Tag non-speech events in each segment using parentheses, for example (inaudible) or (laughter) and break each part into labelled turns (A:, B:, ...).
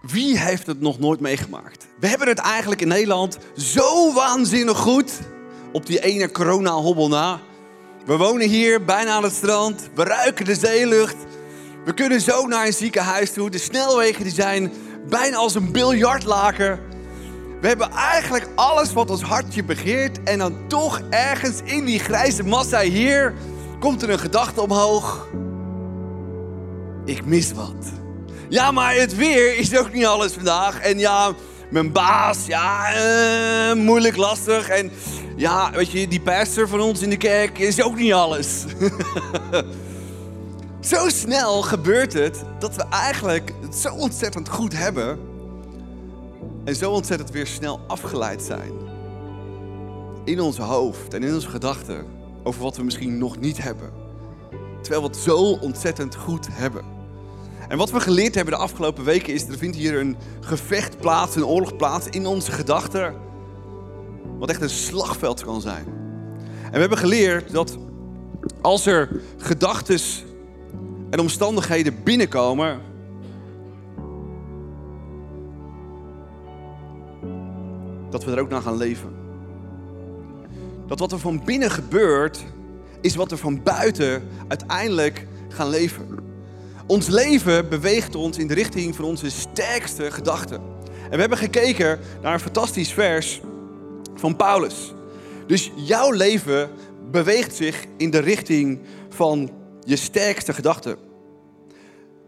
A: Wie heeft het nog nooit meegemaakt? We hebben het eigenlijk in Nederland zo waanzinnig goed. Op die ene corona-hobbel na. We wonen hier bijna aan het strand. We ruiken de zeelucht. We kunnen zo naar een ziekenhuis toe. De snelwegen die zijn bijna als een biljartlaken. We hebben eigenlijk alles wat ons hartje begeert. En dan toch ergens in die grijze massa hier komt er een gedachte omhoog. Ik mis wat. Ja, maar het weer is ook niet alles vandaag. En ja, mijn baas, ja, eh, moeilijk, lastig. En ja, weet je, die pastor van ons in de kerk is ook niet alles. (laughs) zo snel gebeurt het dat we eigenlijk het zo ontzettend goed hebben. En zo ontzettend weer snel afgeleid zijn. In ons hoofd en in onze gedachten over wat we misschien nog niet hebben. Terwijl we het zo ontzettend goed hebben. En wat we geleerd hebben de afgelopen weken is, er vindt hier een gevecht plaats, een oorlog plaats in onze gedachten. Wat echt een slagveld kan zijn. En we hebben geleerd dat als er gedachten en omstandigheden binnenkomen, dat we er ook naar gaan leven. Dat wat er van binnen gebeurt, is wat er van buiten uiteindelijk gaan leven. Ons leven beweegt ons in de richting van onze sterkste gedachten. En we hebben gekeken naar een fantastisch vers van Paulus. Dus jouw leven beweegt zich in de richting van je sterkste gedachten.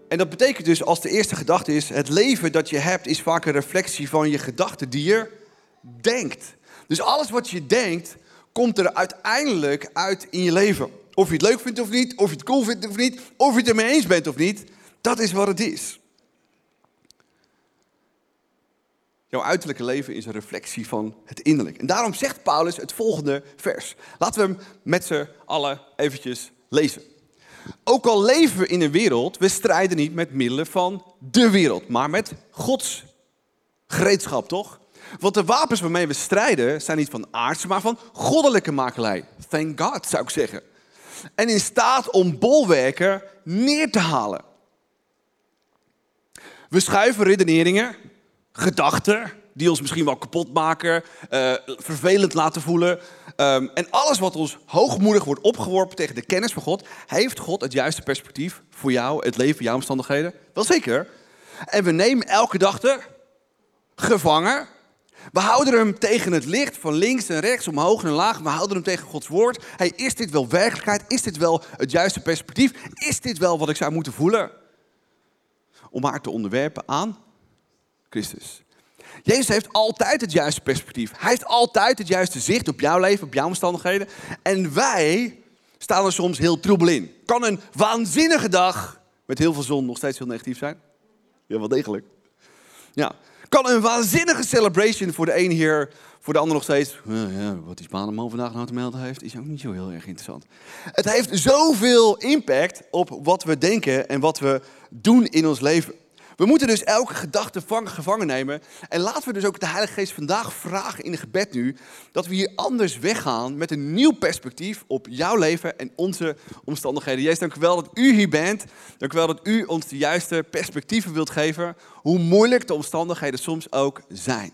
A: En dat betekent dus als de eerste gedachte is, het leven dat je hebt is vaak een reflectie van je gedachten die je denkt. Dus alles wat je denkt, komt er uiteindelijk uit in je leven. Of je het leuk vindt of niet, of je het cool vindt of niet, of je het ermee eens bent of niet. Dat is wat het is. Jouw uiterlijke leven is een reflectie van het innerlijke. En daarom zegt Paulus het volgende vers. Laten we hem met z'n allen eventjes lezen. Ook al leven we in een wereld, we strijden niet met middelen van de wereld, maar met Gods gereedschap, toch? Want de wapens waarmee we strijden zijn niet van aardse, maar van goddelijke makelij. Thank God, zou ik zeggen en in staat om bolwerken neer te halen. We schuiven redeneringen, gedachten, die ons misschien wel kapot maken, uh, vervelend laten voelen. Um, en alles wat ons hoogmoedig wordt opgeworpen tegen de kennis van God, heeft God het juiste perspectief voor jou, het leven, jouw omstandigheden? Wel zeker. En we nemen elke gedachte gevangen we houden hem tegen het licht van links en rechts, omhoog en laag. We houden hem tegen Gods woord. Hey, is dit wel werkelijkheid? Is dit wel het juiste perspectief? Is dit wel wat ik zou moeten voelen? Om haar te onderwerpen aan Christus. Jezus heeft altijd het juiste perspectief. Hij heeft altijd het juiste zicht op jouw leven, op jouw omstandigheden. En wij staan er soms heel troebel in. Kan een waanzinnige dag met heel veel zon nog steeds heel negatief zijn? Ja, wel degelijk. Ja, kan een waanzinnige celebration voor de ene hier, voor de ander nog steeds. ja, wat die Spaneman vandaag nou te melden heeft, is ook niet zo heel erg interessant. Het heeft zoveel impact op wat we denken en wat we doen in ons leven. We moeten dus elke gedachte gevangen nemen. En laten we dus ook de Heilige Geest vandaag vragen in het gebed nu. Dat we hier anders weggaan met een nieuw perspectief op jouw leven en onze omstandigheden. Jezus, dank u wel dat u hier bent. Dank u wel dat u ons de juiste perspectieven wilt geven. Hoe moeilijk de omstandigheden soms ook zijn.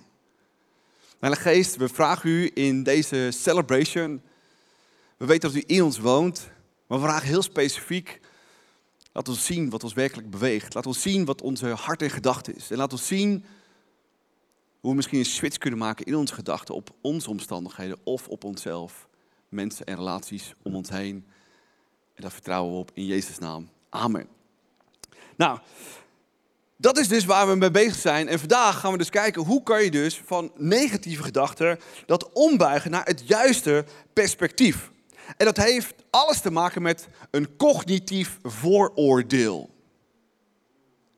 A: Heilige Geest, we vragen u in deze celebration. We weten dat u in ons woont. Maar we vragen heel specifiek Laat ons zien wat ons werkelijk beweegt. Laat ons zien wat onze hart en gedachte is. En laat ons zien hoe we misschien een switch kunnen maken in onze gedachten op onze omstandigheden of op onszelf, mensen en relaties om ons heen. En daar vertrouwen we op in Jezus' naam. Amen. Nou, dat is dus waar we mee bezig zijn. En vandaag gaan we dus kijken hoe kan je dus van negatieve gedachten dat ombuigen naar het juiste perspectief. En dat heeft alles te maken met een cognitief vooroordeel.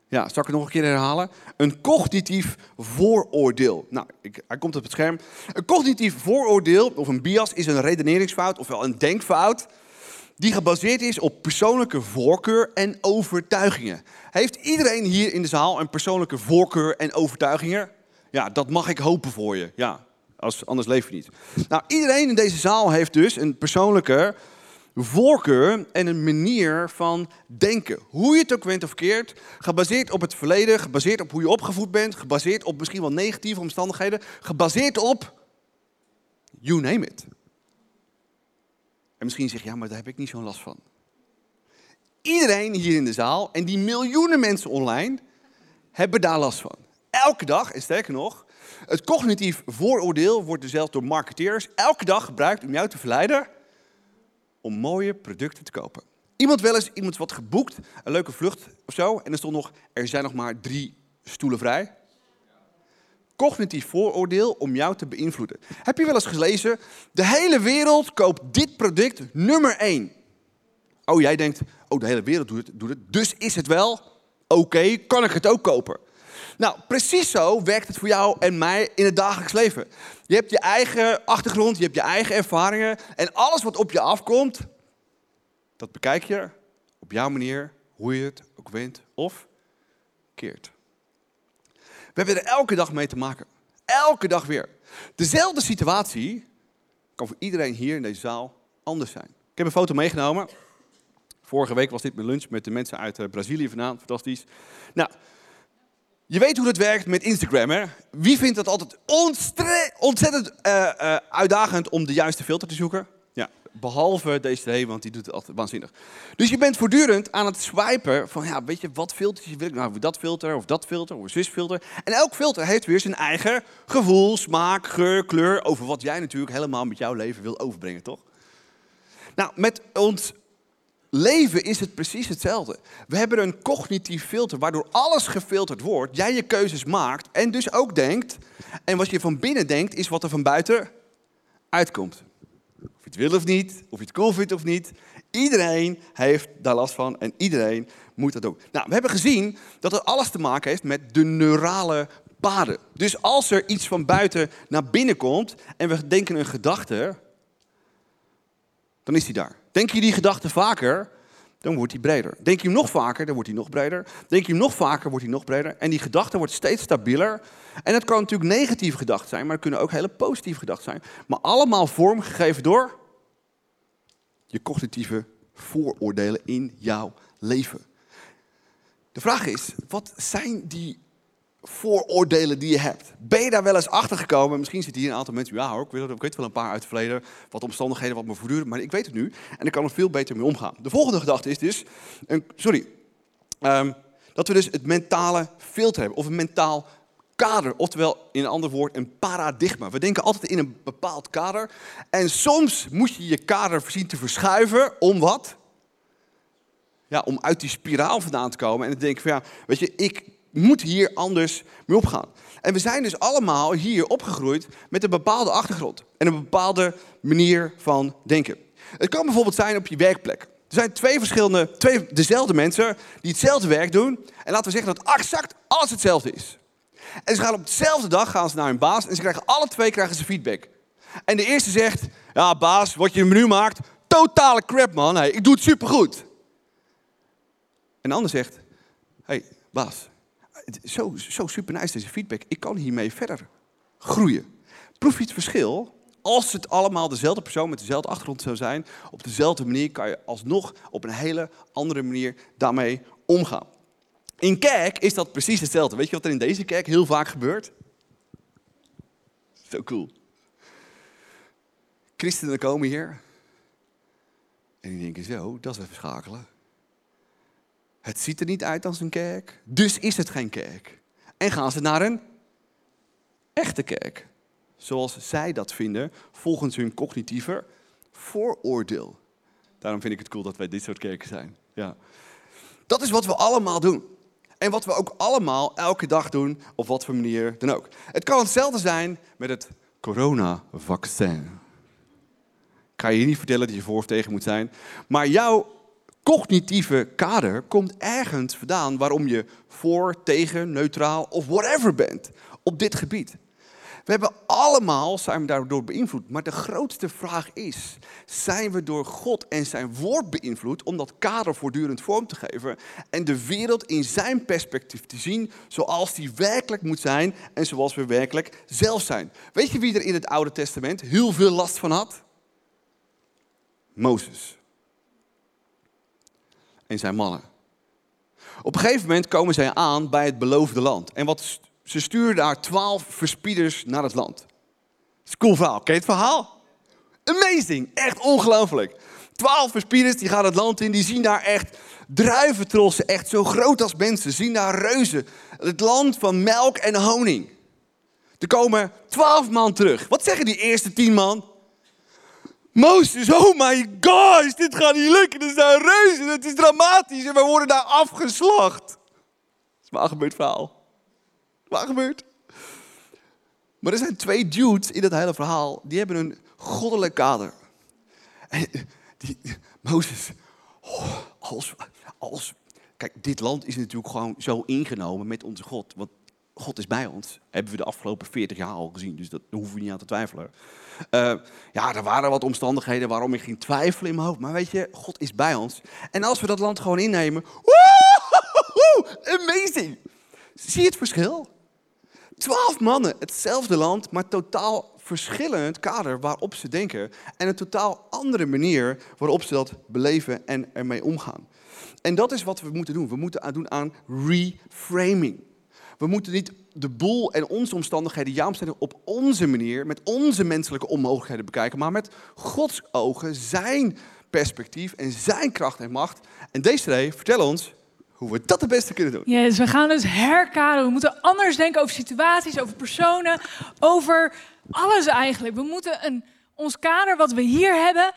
A: Ja, zal ik het nog een keer herhalen? Een cognitief vooroordeel. Nou, ik, hij komt op het scherm. Een cognitief vooroordeel, of een bias, is een redeneringsfout, ofwel een denkfout, die gebaseerd is op persoonlijke voorkeur en overtuigingen. Heeft iedereen hier in de zaal een persoonlijke voorkeur en overtuigingen? Ja, dat mag ik hopen voor je. Ja, als, anders leef je niet. Nou, iedereen in deze zaal heeft dus een persoonlijke voorkeur en een manier van denken. Hoe je het ook went of keert, gebaseerd op het verleden, gebaseerd op hoe je opgevoed bent, gebaseerd op misschien wel negatieve omstandigheden, gebaseerd op you name it. En misschien zeg je, ja, maar daar heb ik niet zo'n last van. Iedereen hier in de zaal en die miljoenen mensen online hebben daar last van. Elke dag, en sterker nog, het cognitief vooroordeel wordt dus zelfs door marketeers elke dag gebruikt om jou te verleiden om mooie producten te kopen. Iemand wel eens iemand wat geboekt, een leuke vlucht of zo, en er stond nog, er zijn nog maar drie stoelen vrij. Cognitief vooroordeel om jou te beïnvloeden. Heb je wel eens gelezen, de hele wereld koopt dit product nummer één. Oh, jij denkt, oh, de hele wereld doet het, doet het dus is het wel oké, kan ik het ook kopen. Nou, precies zo werkt het voor jou en mij in het dagelijks leven. Je hebt je eigen achtergrond, je hebt je eigen ervaringen. En alles wat op je afkomt, dat bekijk je op jouw manier, hoe je het ook wint of keert. We hebben er elke dag mee te maken. Elke dag weer. Dezelfde situatie kan voor iedereen hier in deze zaal anders zijn. Ik heb een foto meegenomen. Vorige week was dit mijn lunch met de mensen uit eh, Brazilië vandaan. Fantastisch. Nou, je weet hoe het werkt met Instagram, hè? Wie vindt het altijd ontzettend uh, uh, uitdagend om de juiste filter te zoeken? Ja, behalve deze want die doet het altijd waanzinnig. Dus je bent voortdurend aan het swipen van, ja, weet je, wat filtertje wil ik nou? Dat filter, of dat filter, of een filter. En elk filter heeft weer zijn eigen gevoel, smaak, geur, kleur, over wat jij natuurlijk helemaal met jouw leven wil overbrengen, toch? Nou, met ons leven is het precies hetzelfde. We hebben een cognitief filter waardoor alles gefilterd wordt. Jij je keuzes maakt en dus ook denkt. En wat je van binnen denkt is wat er van buiten uitkomt. Of je het wil of niet, of je het cool vindt of niet. Iedereen heeft daar last van en iedereen moet dat ook. Nou, we hebben gezien dat het alles te maken heeft met de neurale paden. Dus als er iets van buiten naar binnen komt en we denken een gedachte, dan is die daar. Denk je die gedachte vaker, dan wordt die breder. Denk je hem nog vaker, dan wordt hij nog breder. Denk je hem nog vaker, wordt hij nog breder. En die gedachte wordt steeds stabieler. En het kan natuurlijk negatieve gedachten zijn, maar het kunnen ook hele positieve gedachten zijn. Maar allemaal vormgegeven door je cognitieve vooroordelen in jouw leven. De vraag is, wat zijn die vooroordelen die je hebt. Ben je daar wel eens achter gekomen? Misschien zitten hier een aantal mensen, ja hoor, ik weet, ik wel een paar uit het verleden, wat omstandigheden, wat me voortduren, maar ik weet het nu en ik kan er veel beter mee omgaan. De volgende gedachte is dus, een, sorry, um, dat we dus het mentale filter hebben, of een mentaal kader, oftewel in een ander woord een paradigma. We denken altijd in een bepaald kader en soms moet je je kader zien te verschuiven om wat? Ja, om uit die spiraal vandaan te komen en dan denk van ja, weet je, ik moet hier anders mee opgaan. En we zijn dus allemaal hier opgegroeid met een bepaalde achtergrond en een bepaalde manier van denken. Het kan bijvoorbeeld zijn op je werkplek. Er zijn twee verschillende, twee dezelfde mensen die hetzelfde werk doen. En laten we zeggen dat exact alles hetzelfde is. En ze gaan op dezelfde dag gaan ze naar hun baas en ze krijgen alle twee krijgen ze feedback. En de eerste zegt, ja baas, wat je menu maakt, totale crap man, ik doe het supergoed. En de ander zegt, hey baas, zo, zo super nice deze feedback. Ik kan hiermee verder groeien. Proef je het verschil? Als het allemaal dezelfde persoon met dezelfde achtergrond zou zijn, op dezelfde manier kan je alsnog op een hele andere manier daarmee omgaan. In kerk is dat precies hetzelfde. Weet je wat er in deze kerk heel vaak gebeurt? Zo cool. Christenen komen hier en die denken zo, dat is even schakelen. Het ziet er niet uit als een kerk, dus is het geen kerk. En gaan ze naar een echte kerk. Zoals zij dat vinden, volgens hun cognitieve vooroordeel. Daarom vind ik het cool dat wij dit soort kerken zijn. Ja. Dat is wat we allemaal doen. En wat we ook allemaal elke dag doen, op wat voor manier dan ook. Het kan hetzelfde zijn met het coronavaccin. Ik ga je niet vertellen dat je voor of tegen moet zijn. Maar jouw cognitieve kader komt ergens vandaan waarom je voor, tegen, neutraal of whatever bent op dit gebied. We hebben allemaal, zijn we daardoor beïnvloed. Maar de grootste vraag is, zijn we door God en zijn woord beïnvloed om dat kader voortdurend vorm te geven en de wereld in zijn perspectief te zien zoals die werkelijk moet zijn en zoals we werkelijk zelf zijn. Weet je wie er in het Oude Testament heel veel last van had? Mozes. En zijn mannen. Op een gegeven moment komen zij aan bij het beloofde land. En wat, ze sturen daar twaalf verspieders naar het land. Cool verhaal. Ken het verhaal? Amazing. Echt ongelooflijk. Twaalf verspieders die gaan het land in. Die zien daar echt druiventrossen. Echt zo groot als mensen. Zien daar reuzen. Het land van melk en honing. Er komen twaalf man terug. Wat zeggen die eerste tien man? Mozes, oh my gosh, dit gaat niet lukken. Er zijn reuzen, het is dramatisch en we worden daar afgeslacht. Dat is waar gebeurd verhaal. Waar gebeurd? Maar er zijn twee dudes in dat hele verhaal, die hebben een goddelijk kader. En die, Mozes, oh, als, als, kijk, dit land is natuurlijk gewoon zo ingenomen met onze God. Want God is bij ons. Hebben we de afgelopen 40 jaar al gezien, dus dat, hoeven we niet aan te twijfelen. Uh, ja, er waren wat omstandigheden waarom ik ging twijfelen in mijn hoofd. Maar weet je, God is bij ons. En als we dat land gewoon innemen, amazing. Zie je het verschil? Twaalf mannen, hetzelfde land, maar totaal verschillend kader waarop ze denken. En een totaal andere manier waarop ze dat beleven en ermee omgaan. En dat is wat we moeten doen. We moeten doen aan reframing. We moeten niet de boel en onze omstandigheden, jouw op onze manier, met onze menselijke onmogelijkheden bekijken, maar met Gods ogen, zijn perspectief en zijn kracht en macht. En deze vertel ons hoe we dat het beste kunnen doen.
B: Yes, we gaan dus herkaderen. We moeten anders denken over situaties, over personen, over alles eigenlijk. We moeten een, ons kader wat we hier hebben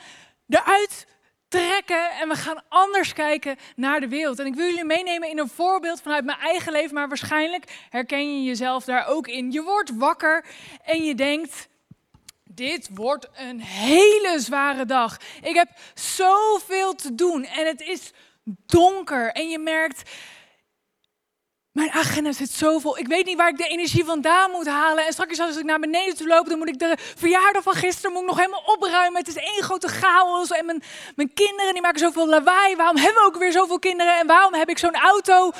B: eruit trekken en we gaan anders kijken naar de wereld. En ik wil jullie meenemen in een voorbeeld vanuit mijn eigen leven, maar waarschijnlijk herken je jezelf daar ook in. Je wordt wakker en je denkt, dit wordt een hele zware dag. Ik heb zoveel te doen en het is donker en je merkt, mijn agenda zit zo vol. Ik weet niet waar ik de energie vandaan moet halen. En straks als ik naar beneden toe loop, dan moet ik de verjaardag van gisteren moet ik nog helemaal opruimen. Het is één grote chaos. En mijn, mijn kinderen die maken zoveel lawaai. Waarom hebben we ook weer zoveel kinderen? En waarom heb ik zo'n auto?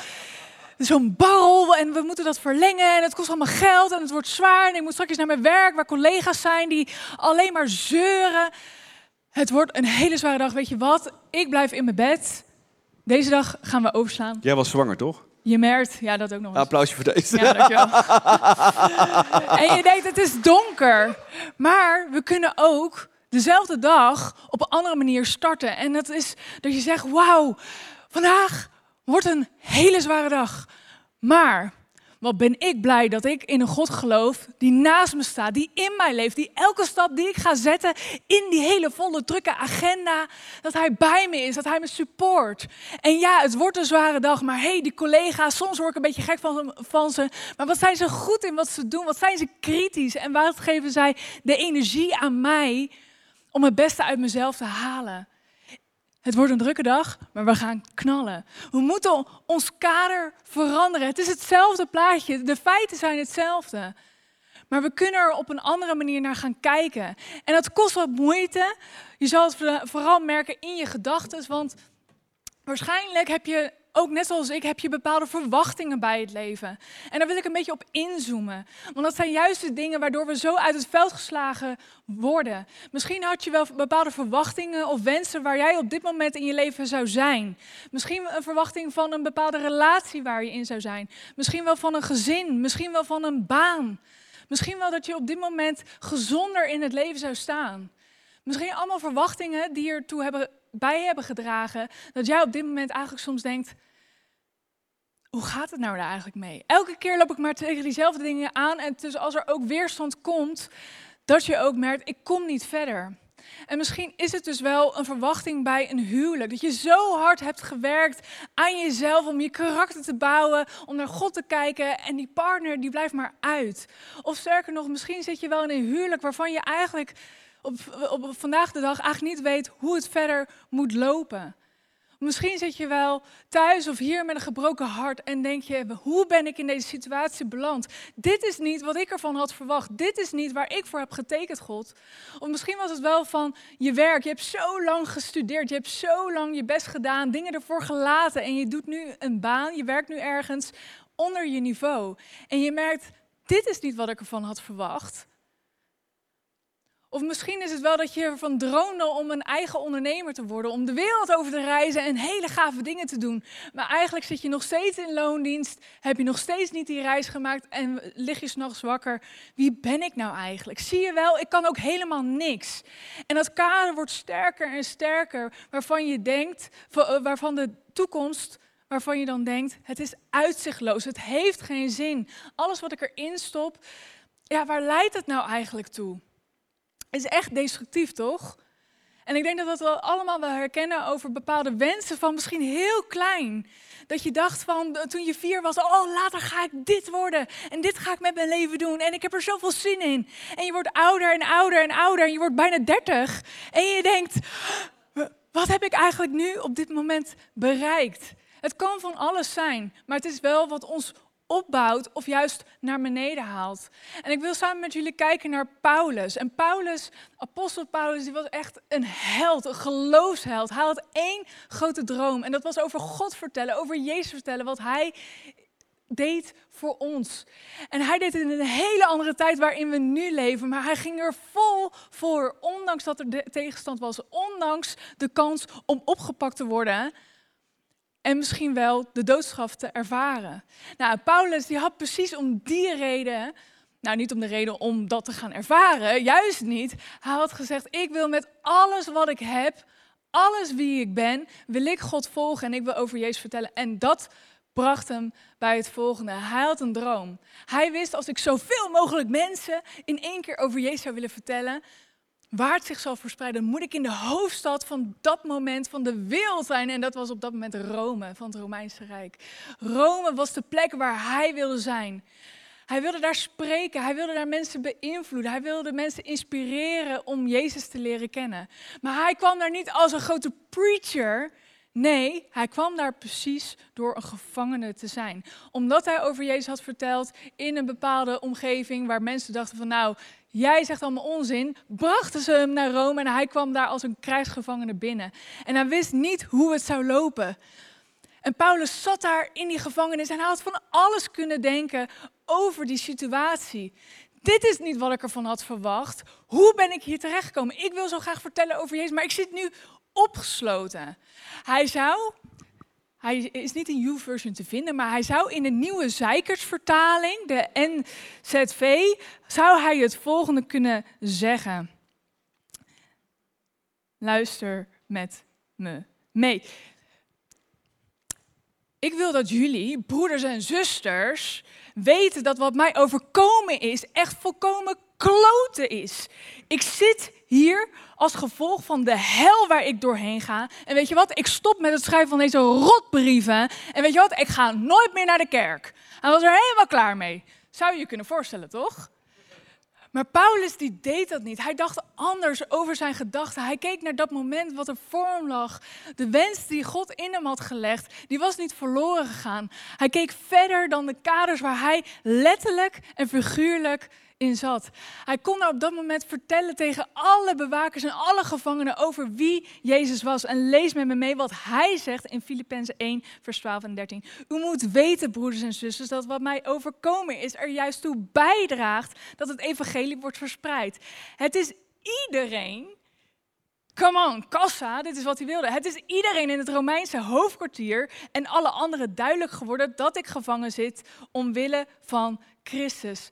B: Zo'n barrel en we moeten dat verlengen en het kost allemaal geld en het wordt zwaar. En ik moet straks naar mijn werk waar collega's zijn die alleen maar zeuren. Het wordt een hele zware dag. Weet je wat? Ik blijf in mijn bed. Deze dag gaan we overslaan.
A: Jij was zwanger, toch?
B: Je merkt, ja, dat ook nog eens.
A: Applausje voor deze.
B: Ja, dankjewel. (laughs) en je denkt, het is donker. Maar we kunnen ook dezelfde dag op een andere manier starten. En dat is dat je zegt, wauw, vandaag wordt een hele zware dag. Maar wat ben ik blij dat ik in een God geloof die naast me staat, die in mij leeft, die elke stap die ik ga zetten in die hele volle drukke agenda, dat hij bij me is, dat hij me support. En ja, het wordt een zware dag, maar hey, die collega's, soms word ik een beetje gek van, van ze, maar wat zijn ze goed in wat ze doen? Wat zijn ze kritisch? En wat geven zij de energie aan mij om het beste uit mezelf te halen? Het wordt een drukke dag, maar we gaan knallen. We moeten ons kader veranderen. Het is hetzelfde plaatje. De feiten zijn hetzelfde. Maar we kunnen er op een andere manier naar gaan kijken. En dat kost wat moeite. Je zal het vooral merken in je gedachten. Want waarschijnlijk heb je ook net zoals ik heb je bepaalde verwachtingen bij het leven. En daar wil ik een beetje op inzoomen. Want dat zijn juist de dingen waardoor we zo uit het veld geslagen worden. Misschien had je wel bepaalde verwachtingen of wensen waar jij op dit moment in je leven zou zijn. Misschien een verwachting van een bepaalde relatie waar je in zou zijn. Misschien wel van een gezin, misschien wel van een baan. Misschien wel dat je op dit moment gezonder in het leven zou staan. Misschien allemaal verwachtingen die ertoe hebben, bij hebben gedragen dat jij op dit moment eigenlijk soms denkt: hoe gaat het nou daar eigenlijk mee? Elke keer loop ik maar tegen diezelfde dingen aan en dus als er ook weerstand komt, dat je ook merkt: ik kom niet verder. En misschien is het dus wel een verwachting bij een huwelijk. Dat je zo hard hebt gewerkt aan jezelf om je karakter te bouwen, om naar God te kijken en die partner die blijft maar uit. Of sterker nog, misschien zit je wel in een huwelijk waarvan je eigenlijk op, op vandaag de dag eigenlijk niet weet hoe het verder moet lopen. Misschien zit je wel thuis of hier met een gebroken hart en denk je, hoe ben ik in deze situatie beland? Dit is niet wat ik ervan had verwacht. Dit is niet waar ik voor heb getekend, God. Of misschien was het wel van je werk. Je hebt zo lang gestudeerd, je hebt zo lang je best gedaan, dingen ervoor gelaten en je doet nu een baan, je werkt nu ergens onder je niveau. En je merkt, dit is niet wat ik ervan had verwacht. Of misschien is het wel dat je ervan droomde om een eigen ondernemer te worden, om de wereld over te reizen en hele gave dingen te doen. Maar eigenlijk zit je nog steeds in loondienst, heb je nog steeds niet die reis gemaakt en lig je s'nachts wakker. Wie ben ik nou eigenlijk? Zie je wel, ik kan ook helemaal niks. En dat kader wordt sterker en sterker, waarvan je denkt, eh, waarvan de toekomst waarvan je dan denkt, het is uitzichtloos, het heeft geen zin. Alles wat ik erin stop, ja, waar leidt het nou eigenlijk toe? Is echt destructief, toch? En ik denk dat we allemaal wel herkennen over bepaalde wensen van misschien heel klein. Dat je dacht van toen je vier was, oh later ga ik dit worden en dit ga ik met mijn leven doen en ik heb er zoveel zin in. En je wordt ouder en ouder en ouder en je wordt bijna dertig en je denkt, wat heb ik eigenlijk nu op dit moment bereikt? Het kan van alles zijn, maar het is wel wat ons opbouwt of juist naar beneden haalt. En ik wil samen met jullie kijken naar Paulus. En Paulus, apostel Paulus, die was echt een held, een geloofsheld. Hij had één grote droom en dat was over God vertellen, over Jezus vertellen, wat hij deed voor ons. En hij deed het in een hele andere tijd waarin we nu leven, maar hij ging er vol voor, ondanks dat er tegenstand was, ondanks de kans om opgepakt te worden en misschien wel de doodstraf te ervaren. Nou, Paulus die had precies om die reden, nou niet om de reden om dat te gaan ervaren, juist niet. Hij had gezegd, ik wil met alles wat ik heb, alles wie ik ben, wil ik God volgen en ik wil over Jezus vertellen. En dat bracht hem bij het volgende. Hij had een droom. Hij wist, als ik zoveel mogelijk mensen in één keer over Jezus zou willen vertellen, waar het zich zal verspreiden, moet ik in de hoofdstad van dat moment van de wereld zijn. En dat was op dat moment Rome, van het Romeinse Rijk. Rome was de plek waar hij wilde zijn. Hij wilde daar spreken, hij wilde daar mensen beïnvloeden, hij wilde mensen inspireren om Jezus te leren kennen. Maar hij kwam daar niet als een grote preacher, Nee, hij kwam daar precies door een gevangene te zijn. Omdat hij over Jezus had verteld in een bepaalde omgeving waar mensen dachten van nou, jij zegt allemaal onzin, brachten ze hem naar Rome en hij kwam daar als een krijgsgevangene binnen. En hij wist niet hoe het zou lopen. En Paulus zat daar in die gevangenis en hij had van alles kunnen denken over die situatie. Dit is niet wat ik ervan had verwacht. Hoe ben ik hier terechtgekomen? Ik wil zo graag vertellen over Jezus, maar ik zit nu opgesloten. Hij zou, hij is niet in U-version te vinden, maar hij zou in de nieuwe Zijkersvertaling, de NZV, zou hij het volgende kunnen zeggen. Luister met me mee. Ik wil dat jullie, broeders en zusters, weten dat wat mij overkomen is echt volkomen kloten is. Ik zit hier als gevolg van de hel waar ik doorheen ga. En weet je wat? Ik stop met het schrijven van deze rotbrieven. En weet je wat? Ik ga nooit meer naar de kerk. Hij was er helemaal klaar mee. Zou je je kunnen voorstellen, toch? Maar Paulus die deed dat niet. Hij dacht anders over zijn gedachten. Hij keek naar dat moment wat er voor hem lag. De wens die God in hem had gelegd, die was niet verloren gegaan. Hij keek verder dan de kaders waar hij letterlijk en figuurlijk in zat. Hij kon op dat moment vertellen tegen alle bewakers en alle gevangenen over wie Jezus was. En lees met me mee wat hij zegt in Filippenzen 1, vers 12 en 13. U moet weten, broeders en zusters, dat wat mij overkomen is er juist toe bijdraagt dat het evangelie wordt verspreid. Het is iedereen Come on, kassa, dit is wat hij wilde. Het is iedereen in het Romeinse hoofdkwartier en alle anderen duidelijk geworden dat ik gevangen zit omwille van Christus.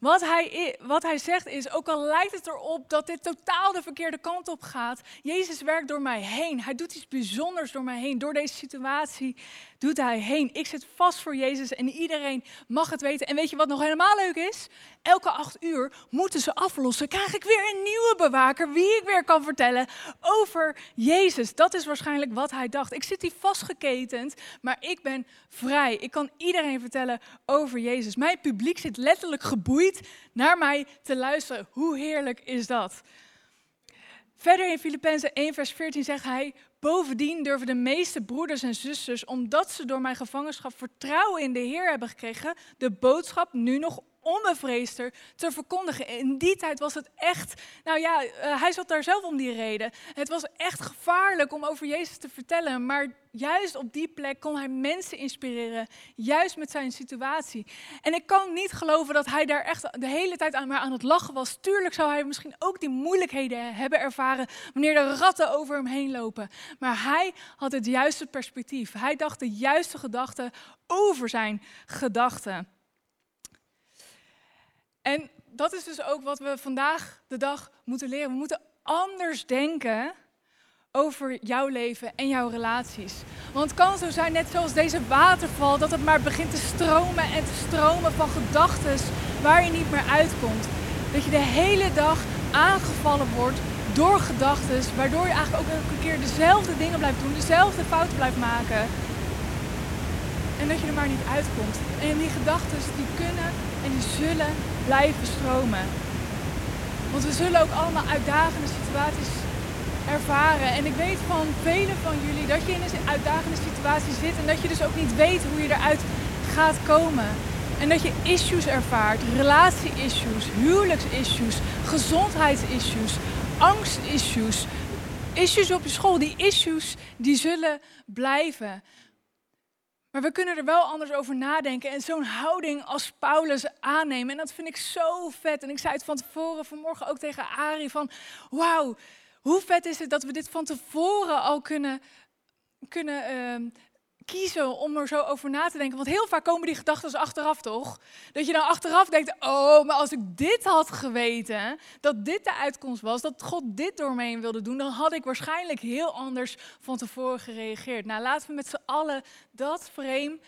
B: Wat hij, wat hij zegt is, ook al lijkt het erop dat dit totaal de verkeerde kant op gaat, Jezus werkt door mij heen. Hij doet iets bijzonders door mij heen. Door deze situatie doet hij heen. Ik zit vast voor Jezus en iedereen mag het weten. En weet je wat nog helemaal leuk is? Elke acht uur moeten ze aflossen. Krijg ik weer een nieuwe bewaker, wie ik weer kan vertellen over Jezus. Dat is waarschijnlijk wat hij dacht. Ik zit hier vastgeketend, maar ik ben vrij. Ik kan iedereen vertellen over Jezus. Mijn publiek zit letterlijk geboeid naar mij te luisteren. Hoe heerlijk is dat? Verder in Filippenzen 1, vers 14 zegt hij: Bovendien durven de meeste broeders en zusters, omdat ze door mijn gevangenschap vertrouwen in de Heer hebben gekregen, de boodschap nu nog onbevreesder te verkondigen. In die tijd was het echt, nou ja, uh, hij zat daar zelf om die reden. Het was echt gevaarlijk om over Jezus te vertellen, maar juist op die plek kon hij mensen inspireren, juist met zijn situatie. En ik kan niet geloven dat hij daar echt de hele tijd aan, maar aan het lachen was. Tuurlijk zou hij misschien ook die moeilijkheden hebben ervaren wanneer de ratten over hem heen lopen. Maar hij had het juiste perspectief. Hij dacht de juiste gedachten over zijn gedachten. En dat is dus ook wat we vandaag de dag moeten leren. We moeten anders denken over jouw leven en jouw relaties. Want het kan zo zijn, net zoals deze waterval, dat het maar begint te stromen en te stromen van gedachten waar je niet meer uitkomt. Dat je de hele dag aangevallen wordt door gedachten, waardoor je eigenlijk ook elke keer dezelfde dingen blijft doen, dezelfde fouten blijft maken. En dat je er maar niet uitkomt. En die gedachten die kunnen en die zullen blijven stromen. Want we zullen ook allemaal uitdagende situaties ervaren. En ik weet van velen van jullie dat je in een uitdagende situatie zit en dat je dus ook niet weet hoe je eruit gaat komen. En dat je issues ervaart, relatie-issues, huwelijks-issues, gezondheidsissues, angst-issues, issues op je school. Die issues die zullen blijven. Maar we kunnen er wel anders over nadenken en zo'n houding als Paulus aannemen. En dat vind ik zo vet. En ik zei het van tevoren vanmorgen ook tegen Ari van, wauw, hoe vet is het dat we dit van tevoren al kunnen, kunnen uh, kiezen om er zo over na te denken. Want heel vaak komen die gedachten achteraf, toch? Dat je dan achteraf denkt, oh, maar als ik dit had geweten, dat dit de uitkomst was, dat God dit door heen wilde doen, dan had ik waarschijnlijk heel anders van tevoren gereageerd. Nou, laten we met z'n allen dat frame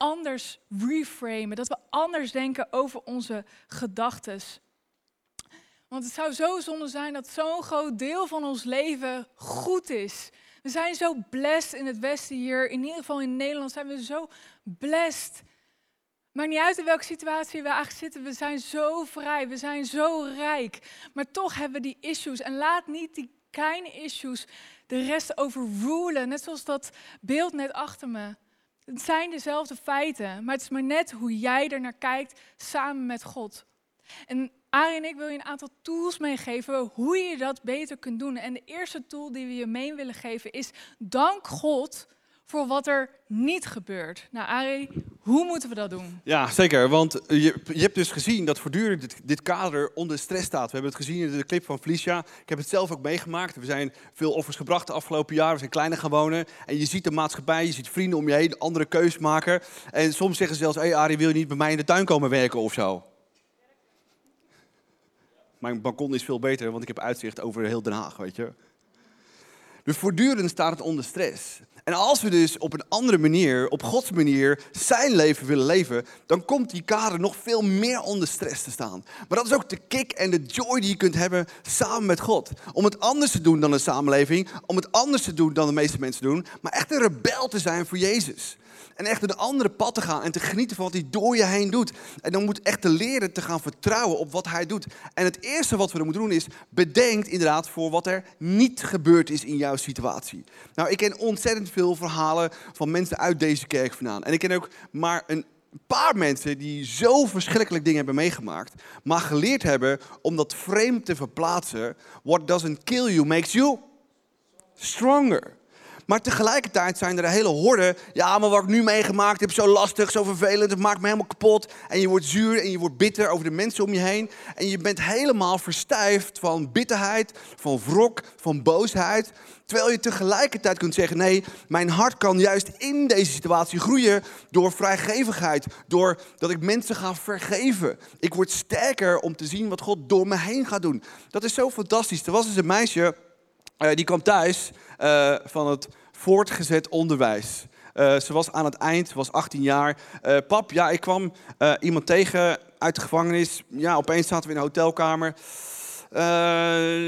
B: anders reframen. Dat we anders denken over onze gedachten. Want het zou zo zonde zijn dat zo'n groot deel van ons leven goed is. We zijn zo blessed in het Westen hier. In ieder geval in Nederland zijn we zo blessed. Maakt niet uit in welke situatie we eigenlijk zitten. We zijn zo vrij. We zijn zo rijk. Maar toch hebben we die issues. En laat niet die kleine issues de rest overrulen. Net zoals dat beeld net achter me. Het zijn dezelfde feiten. Maar het is maar net hoe jij er naar kijkt samen met God. En Arie en ik wil je een aantal tools meegeven hoe je dat beter kunt doen. En de eerste tool die we je mee willen geven is dank God voor wat er niet gebeurt. Nou Arie, hoe moeten we dat doen?
A: Ja, zeker. Want je, je hebt dus gezien dat voortdurend dit, kader onder stress staat. We hebben het gezien in de clip van Felicia. Ik heb het zelf ook meegemaakt. We zijn veel offers gebracht de afgelopen jaren. We zijn kleiner gaan wonen. En je ziet de maatschappij, je ziet vrienden om je heen andere keuzes maken. En soms zeggen ze zelfs, hé hey Arie, wil je niet bij mij in de tuin komen werken of zo? Mijn balkon is veel beter, want ik heb uitzicht over heel Den Haag, weet je. Dus voortdurend staat het onder stress. En als we dus op een andere manier, op Gods manier, zijn leven willen leven, dan komt die kader nog veel meer onder stress te staan. Maar dat is ook de kick en de joy die je kunt hebben samen met God. Om het anders te doen dan de samenleving, om het anders te doen dan de meeste mensen doen, maar echt een rebel te zijn voor Jezus. En echt een andere pad te gaan en te genieten van wat hij door je heen doet. En dan moet echt te leren te gaan vertrouwen op wat hij doet. En het eerste wat we er moeten doen is, bedenk inderdaad voor wat er niet gebeurd is in jouw situatie. Nou, ik ken ontzettend veel verhalen van mensen uit deze kerk vandaan. En ik ken ook maar een paar mensen die zo verschrikkelijk dingen hebben meegemaakt, maar geleerd hebben om dat frame te verplaatsen. What doesn't kill you makes you stronger. Maar tegelijkertijd zijn er hele horde. Ja, maar wat ik nu meegemaakt heb, zo lastig, zo vervelend. Het maakt me helemaal kapot. En je wordt zuur en je wordt bitter over de mensen om je heen. En je bent helemaal verstijfd van bitterheid, van wrok, van boosheid. Terwijl je tegelijkertijd kunt zeggen: nee, mijn hart kan juist in deze situatie groeien door vrijgevigheid. Door dat ik mensen ga vergeven. Ik word sterker om te zien wat God door me heen gaat doen. Dat is zo fantastisch. Er was dus een meisje. Uh, die kwam thuis uh, van het voortgezet onderwijs. Uh, ze was aan het eind, was 18 jaar. Uh, pap, ja, ik kwam uh, iemand tegen uit de gevangenis. Ja, opeens zaten we in een hotelkamer.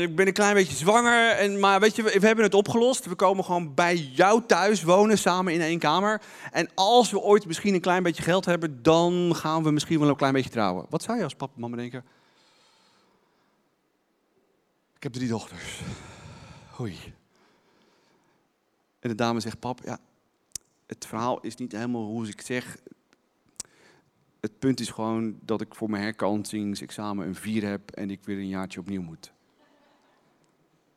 A: ik ben een klein beetje zwanger, en, maar weet je, we, hebben het opgelost. We komen gewoon bij jou thuis wonen, samen in één kamer. En als we ooit misschien een klein beetje geld hebben, dan gaan we misschien wel een klein beetje trouwen. Wat zou je als papa en mama denken? Ik heb drie dochters. Hoi. En de dame zegt, pap, ja, het verhaal is niet helemaal hoe ik zeg. Het punt is gewoon dat ik voor mijn herkansingsexamen een 4 heb en ik weer een jaartje opnieuw moet.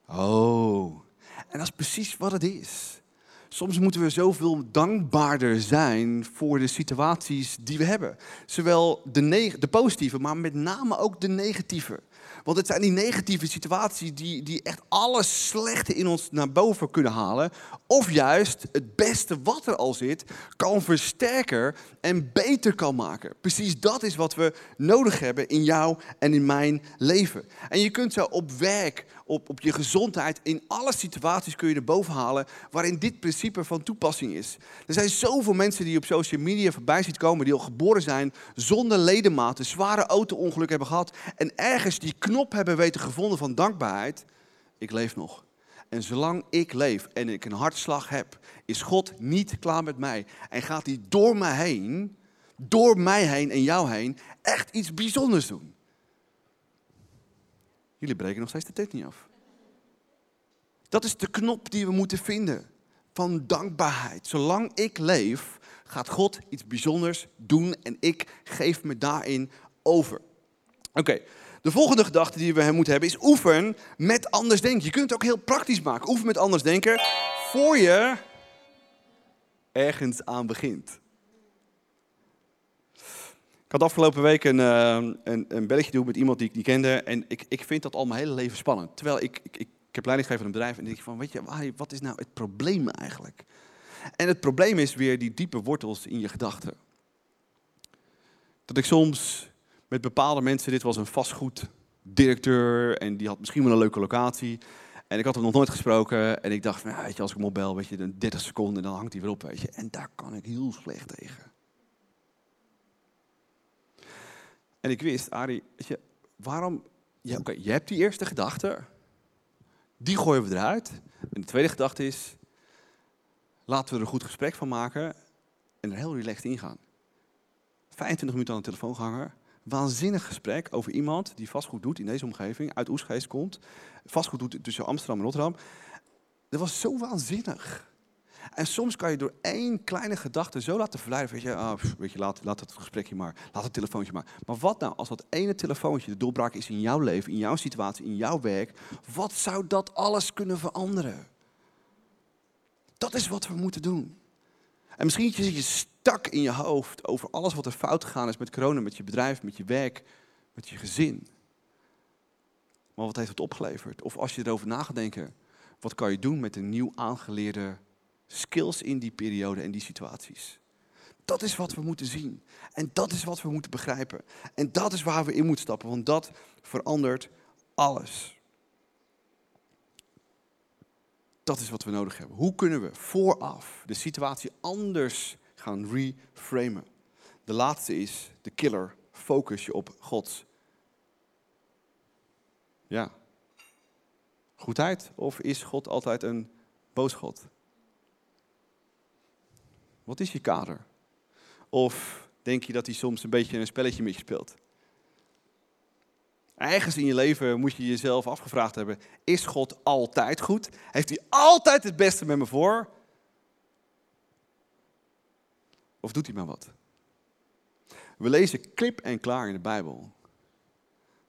A: Oh, en dat is precies wat het is. Soms moeten we zoveel dankbaarder zijn voor de situaties die we hebben. Zowel de, de positieve, maar met name ook de negatieve. Want het zijn die negatieve situaties die, die echt alles slechte in ons naar boven kunnen halen. Of juist het beste wat er al zit, kan versterken en beter kan maken. Precies dat is wat we nodig hebben in jou en in mijn leven. En je kunt zo op werk, op, op je gezondheid, in alle situaties kun je er boven halen waarin dit principe van toepassing is. Er zijn zoveel mensen die op social media voorbij ziet komen, die al geboren zijn zonder ledematen, zware auto-ongeluk hebben gehad en ergens die knop hebben weten gevonden van dankbaarheid. Ik leef nog. En zolang ik leef en ik een hartslag heb, is God niet klaar met mij. En gaat hij door mij heen, door mij heen en jou heen, echt iets bijzonders doen. Jullie breken nog steeds de tent niet af. Dat is de knop die we moeten vinden van dankbaarheid. Zolang ik leef, gaat God iets bijzonders doen en ik geef me daarin over. Oké, de volgende gedachte die we moeten hebben is oefen met anders denken. Je kunt het ook heel praktisch maken. Oefen met anders denken voor je ergens aan begint. Ik had afgelopen week een, uh, een, een belletje doen met iemand die ik niet kende. En ik, ik vind dat al mijn hele leven spannend. Terwijl ik, ik, ik, heb leiding gegeven aan een bedrijf. En denk van, weet je, wat is nou het probleem eigenlijk? En het probleem is weer die diepe wortels in je gedachten. Dat ik soms met bepaalde mensen, dit was een vastgoeddirecteur en die had misschien wel een leuke locatie. En ik had hem nog nooit gesproken en ik dacht, weet je, als ik hem opbel, weet je, 30 seconden, dan hangt hij weer op, weet je. En daar kan ik heel slecht tegen. En ik wist, Arie, weet je, waarom... Ja, Oké, je hebt die eerste gedachte, die gooien we eruit. En de tweede gedachte is, laten we er een goed gesprek van maken en er heel relaxed ingaan. 25 minuten aan de telefoon gehangen, waanzinnig gesprek over iemand die vastgoed doet in deze omgeving, uit Oesgeest komt, vastgoed doet tussen Amsterdam en Rotterdam. Dat was zo waanzinnig. En soms kan je door één kleine gedachte zo laten verleiden. Weet je, ah, weet je laat, laat het gesprekje maar, laat het telefoontje maar. Maar wat nou als dat ene telefoontje de doorbraak is in jouw leven, in jouw situatie, in jouw werk? Wat zou dat alles kunnen veranderen? Dat is wat we moeten doen. En misschien zit je stak in je hoofd over alles wat er fout gegaan is met corona, met je bedrijf, met je werk, met je gezin. Maar wat heeft het opgeleverd? Of als je erover na gaat wat kan je doen met de nieuw aangeleerde skills in die periode en die situaties? Dat is wat we moeten zien. En dat is wat we moeten begrijpen. En dat is waar we in moeten stappen, want dat verandert alles. Dat is wat we nodig hebben. Hoe kunnen we vooraf de situatie anders gaan reframen? De laatste is de killer. Focus je op Gods. Ja. Goedheid of is God altijd een boos God? Wat is je kader? Of denk je dat hij soms een beetje een spelletje met je speelt? Ergens in je leven moet je jezelf afgevraagd hebben: is God altijd goed? Heeft hij altijd het beste met me voor? Of doet hij maar wat? We lezen klip en klaar in de Bijbel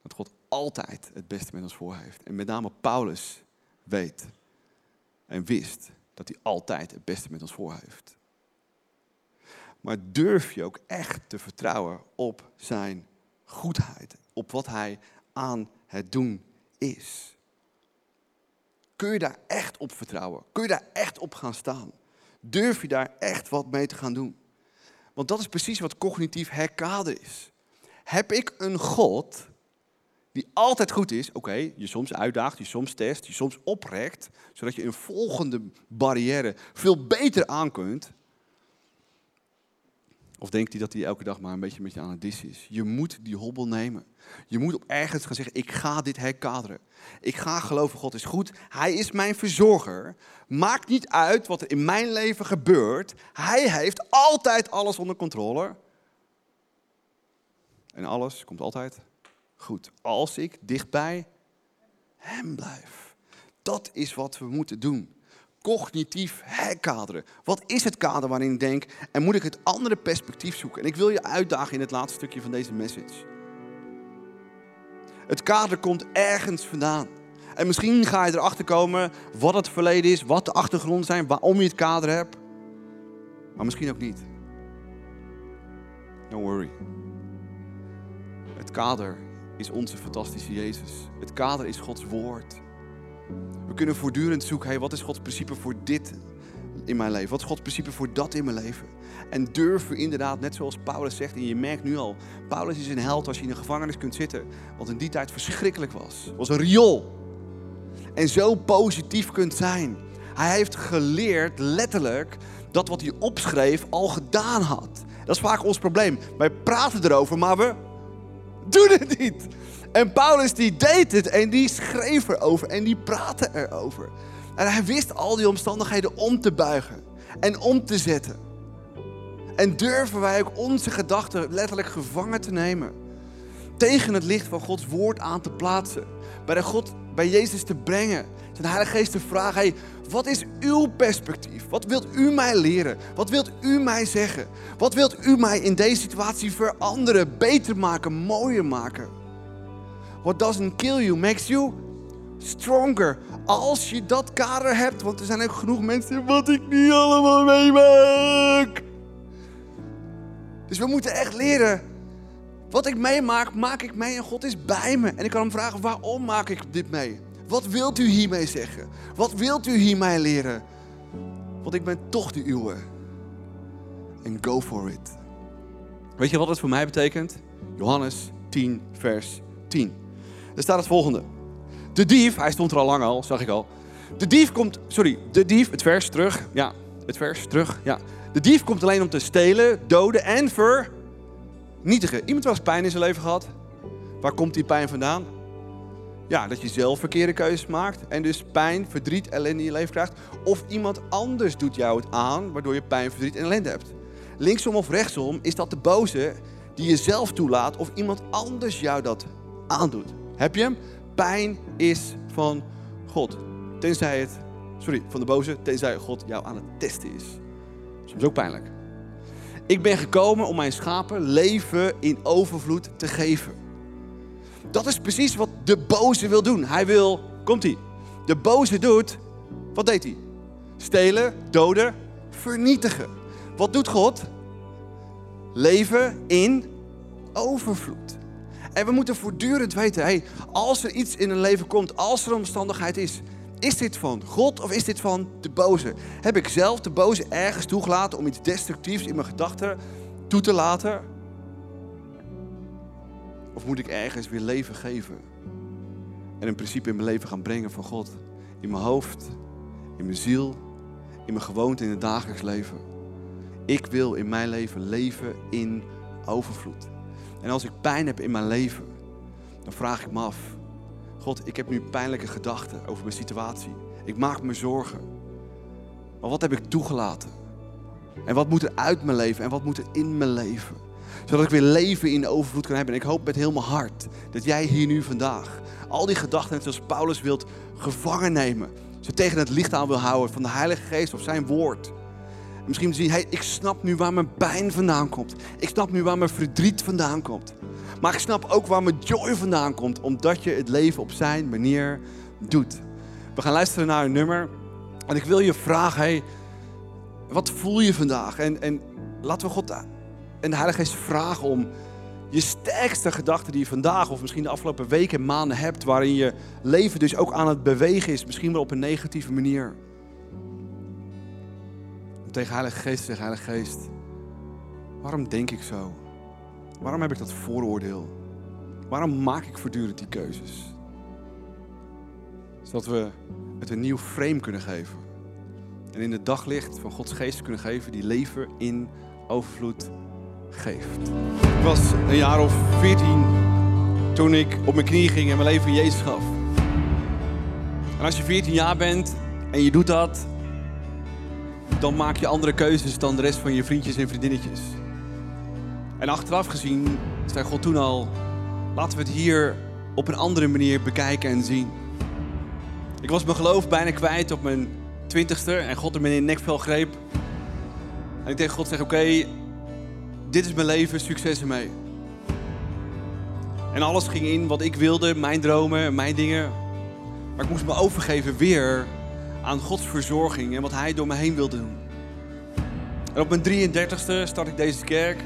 A: dat God altijd het beste met ons voor heeft. En met name Paulus weet en wist dat hij altijd het beste met ons voor heeft. Maar durf je ook echt te vertrouwen op zijn goedheid, op wat hij aan het doen is. Kun je daar echt op vertrouwen? Kun je daar echt op gaan staan? Durf je daar echt wat mee te gaan doen? Want dat is precies wat cognitief herkader is. Heb ik een God die altijd goed is, oké, je soms uitdaagt, je soms test, je soms oprekt, zodat je een volgende barrière veel beter aan kunt, of denkt hij dat hij elke dag maar een beetje met je aan het dis is? Je moet die hobbel nemen. Je moet op ergens gaan zeggen, ik ga dit herkaderen. Ik ga geloven, God is goed. Hij is mijn verzorger. Maakt niet uit wat er in mijn leven gebeurt. Hij heeft altijd alles onder controle. En alles komt altijd goed. Als ik dichtbij hem blijf. Dat is wat we moeten doen. Cognitief herkaderen. Wat is het kader waarin ik denk en moet ik het andere perspectief zoeken? En ik wil je uitdagen in het laatste stukje van deze message. Het kader komt ergens vandaan. En misschien ga je erachter komen wat het verleden is, wat de achtergrond zijn, waarom je het kader hebt. Maar misschien ook niet. Don't worry. Het kader is onze fantastische Jezus. Het kader is Gods woord. We kunnen voortdurend zoeken, hey, wat is Gods principe voor dit in mijn leven? Wat is Gods principe voor dat in mijn leven? En durven inderdaad, net zoals Paulus zegt, en je merkt nu al, Paulus is een held als je in een gevangenis kunt zitten. Wat in die tijd verschrikkelijk was. Het was een riool. En zo positief kunt zijn. Hij heeft geleerd, letterlijk, dat wat hij opschreef al gedaan had. Dat is vaak ons probleem. Wij praten erover, maar we doen het niet. En Paulus die deed het en die schreef erover en die praatte erover. En hij wist al die omstandigheden om te buigen en om te zetten. En durven wij ook onze gedachten letterlijk gevangen te nemen. Tegen het licht van Gods woord aan te plaatsen. Bij, de God, bij Jezus te brengen. Zijn Heilige Geest te vragen, hey, wat is uw perspectief? Wat wilt u mij leren? Wat wilt u mij zeggen? Wat wilt u mij in deze situatie veranderen, beter maken, mooier maken? What doesn't kill you makes you stronger. Als je dat kader hebt, want er zijn ook genoeg mensen wat ik niet allemaal meemaak. Dus we moeten echt leren. Wat ik meemaak, maak ik mee en God is bij me. En ik kan hem vragen, waarom maak ik dit mee? Wat wilt u hiermee zeggen? Wat wilt u hiermee leren? Want ik ben toch de uwe. En go for it. Weet je wat het voor mij betekent? Johannes 10, vers 10. Er staat het volgende. De dief, hij stond er al lang al, zag ik al. De dief komt, sorry, de dief, het vers terug. Ja, het vers terug. Ja. De dief komt alleen om te stelen, doden en vernietigen. Iemand wel eens pijn in zijn leven gehad? Waar komt die pijn vandaan? Ja, dat je zelf verkeerde keuzes maakt en dus pijn, verdriet, ellende in je leven krijgt. Of iemand anders doet jou het aan, waardoor je pijn, verdriet en ellende hebt. Linksom of rechtsom is dat de boze die je zelf toelaat of iemand anders jou dat aandoet. Heb je hem? Pijn is van God. Tenzij het, sorry, van de boze, tenzij God jou aan het testen is. Soms ook pijnlijk. Ik ben gekomen om mijn schapen leven in overvloed te geven. Dat is precies wat de boze wil doen. Hij wil, komt hij. De boze doet, wat deed hij? Stelen, doden, vernietigen. Wat doet God? Leven in overvloed. En we moeten voortdurend weten, hey, als er iets in een leven komt, als er een omstandigheid is, is dit van God of is dit van de boze? Heb ik zelf de boze ergens toegelaten om iets destructiefs in mijn gedachten toe te laten? Of moet ik ergens weer leven geven? En een principe in mijn leven gaan brengen van God. In mijn hoofd, in mijn ziel, in mijn gewoonte, in het dagelijks leven. Ik wil in mijn leven leven in overvloed. En als ik pijn heb in mijn leven, dan vraag ik me af. God, ik heb nu pijnlijke gedachten over mijn situatie. Ik maak me zorgen. Maar wat heb ik toegelaten? En wat moet er uit mijn leven en wat moet er in mijn leven? Zodat ik weer leven in overvloed kan hebben. En ik hoop met heel mijn hart dat jij hier nu vandaag al die gedachten, zoals Paulus wilt, gevangen nemen. Ze tegen het licht aan wil houden van de Heilige Geest of zijn woord. En misschien zien, hey, ik snap nu waar mijn pijn vandaan komt. Ik snap nu waar mijn verdriet vandaan komt. Maar ik snap ook waar mijn joy vandaan komt, omdat je het leven op zijn manier doet. We gaan luisteren naar een nummer. En ik wil je vragen, hey, wat voel je vandaag? En, en laten we God en de Heilige Geest vragen om je sterkste gedachten die je vandaag of misschien de afgelopen weken en maanden hebt, waarin je leven dus ook aan het bewegen is, misschien wel op een negatieve manier. Tegen Heilige Geest te zeggen, Heilige Geest, waarom denk ik zo? Waarom heb ik dat vooroordeel? Waarom maak ik voortdurend die keuzes? Zodat we het een nieuw frame kunnen geven. En in het daglicht van Gods geest kunnen geven die leven in overvloed geeft. Ik was een jaar of 14 toen ik op mijn knieën ging en mijn leven in Jezus gaf. En als je 14 jaar bent en je doet dat, dan maak je andere keuzes dan de rest van je vriendjes en vriendinnetjes. En achteraf gezien zei God toen al, laten we het hier op een andere manier bekijken en zien. Ik was mijn geloof bijna kwijt op mijn twintigste en God er me in nekvel greep. En ik tegen God zeg, oké, dit is mijn leven, succes ermee. En alles ging in wat ik wilde, mijn dromen, mijn dingen. Maar ik moest me overgeven weer aan Gods verzorging en wat Hij door me heen wilde doen. En op mijn 33ste start ik deze kerk.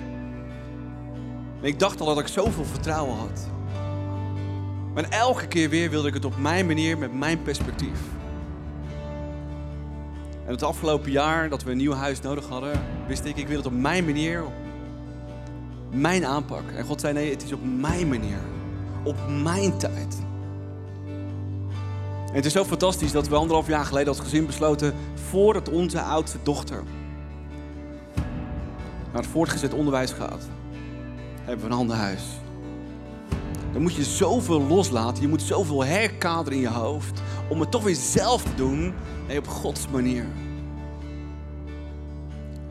A: Ik dacht al dat ik zoveel vertrouwen had. Maar elke keer weer wilde ik het op mijn manier, met mijn perspectief. En het afgelopen jaar dat we een nieuw huis nodig hadden, wist ik, ik wil het op mijn manier, mijn aanpak. En God zei, nee, het is op mijn manier, op mijn tijd. En het is zo fantastisch dat we anderhalf jaar geleden als gezin besloten, voordat onze oudste dochter naar het voortgezet onderwijs gaat, hebben we een ander huis. Dan moet je zoveel loslaten, je moet zoveel herkaderen in je hoofd om het toch weer zelf te doen, nee, op Gods manier.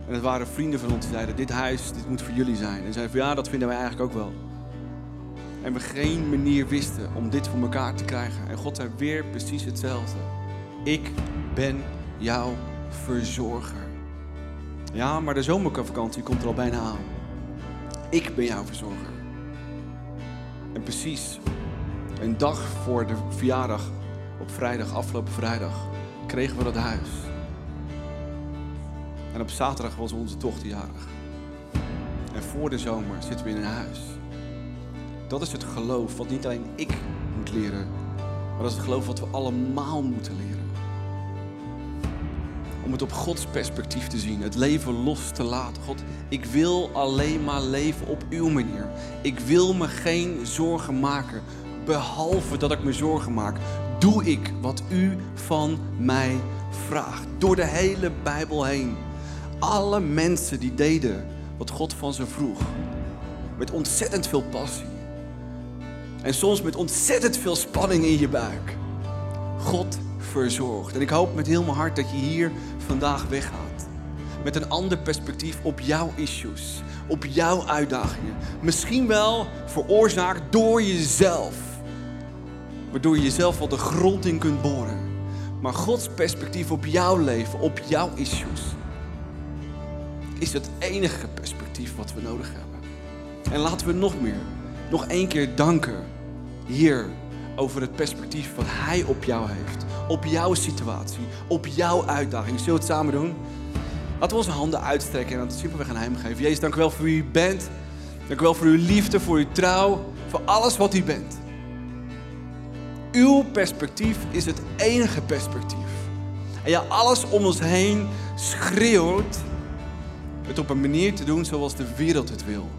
A: En het waren vrienden van ons die zeiden, dit huis, dit moet voor jullie zijn. En zeiden van ja, dat vinden wij eigenlijk ook wel. En we geen manier wisten om dit voor elkaar te krijgen. En God zei weer precies hetzelfde. Ik ben jouw verzorger. Ja, maar de zomervakantie komt er al bijna aan. Ik ben jouw verzorger. En precies een dag voor de verjaardag, op vrijdag, afgelopen vrijdag, kregen we dat huis. En op zaterdag was onze dochter jarig. En voor de zomer zitten we in een huis. Dat is het geloof wat niet alleen ik moet leren, maar dat is het geloof wat we allemaal moeten leren. Om het op Gods perspectief te zien, het leven los te laten. God, ik wil alleen maar leven op uw manier. Ik wil me geen zorgen maken, behalve dat ik me zorgen maak. Doe ik wat u van mij vraagt. Door de hele Bijbel heen. Alle mensen die deden wat God van ze vroeg. Met ontzettend veel passie. En soms met ontzettend veel spanning in je buik. God verzorgt. En ik hoop met heel mijn hart dat je hier vandaag weggaat. Met een ander perspectief op jouw issues. Op jouw uitdagingen. Misschien wel veroorzaakt door jezelf. Waardoor je jezelf wel de grond in kunt boren. Maar Gods perspectief op jouw leven, op jouw issues. Is het enige perspectief wat we nodig hebben. En laten we nog meer, nog één keer danken, Heer, over het perspectief wat Hij op jou heeft. Op jouw situatie, op jouw uitdaging. Zullen we het samen doen? Laten we onze handen uitstrekken en het simpelweg aan Hem geven. Jezus, dank u wel voor wie u bent. Dank u wel voor uw liefde, voor uw trouw, voor alles wat u bent. Uw perspectief is het enige perspectief. En ja, alles om ons heen schreeuwt het op een manier te doen zoals de wereld het wil.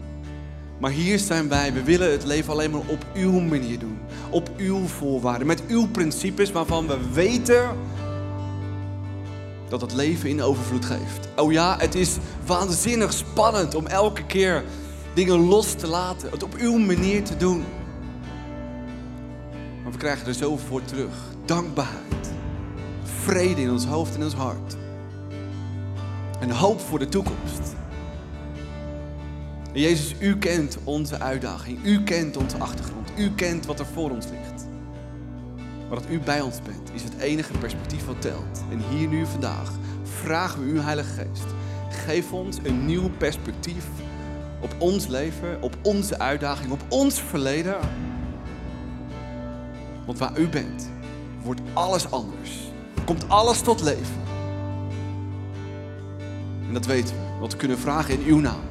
A: Maar hier zijn wij. We willen het leven alleen maar op uw manier doen. Op uw voorwaarden. Met uw principes waarvan we weten dat het leven in overvloed geeft. Oh ja, het is waanzinnig spannend om elke keer dingen los te laten. Het op uw manier te doen. Maar we krijgen er zoveel voor terug. Dankbaarheid. Vrede in ons hoofd en ons hart. En hoop voor de toekomst. En Jezus, u kent onze uitdaging. U kent onze achtergrond. U kent wat er voor ons ligt. Maar dat u bij ons bent, is het enige perspectief wat telt. En hier nu vandaag vragen we u, Heilige Geest. Geef ons een nieuw perspectief op ons leven, op onze uitdaging, op ons verleden. Want waar u bent, wordt alles anders. Komt alles tot leven. En dat weten we, want we kunnen vragen in uw naam.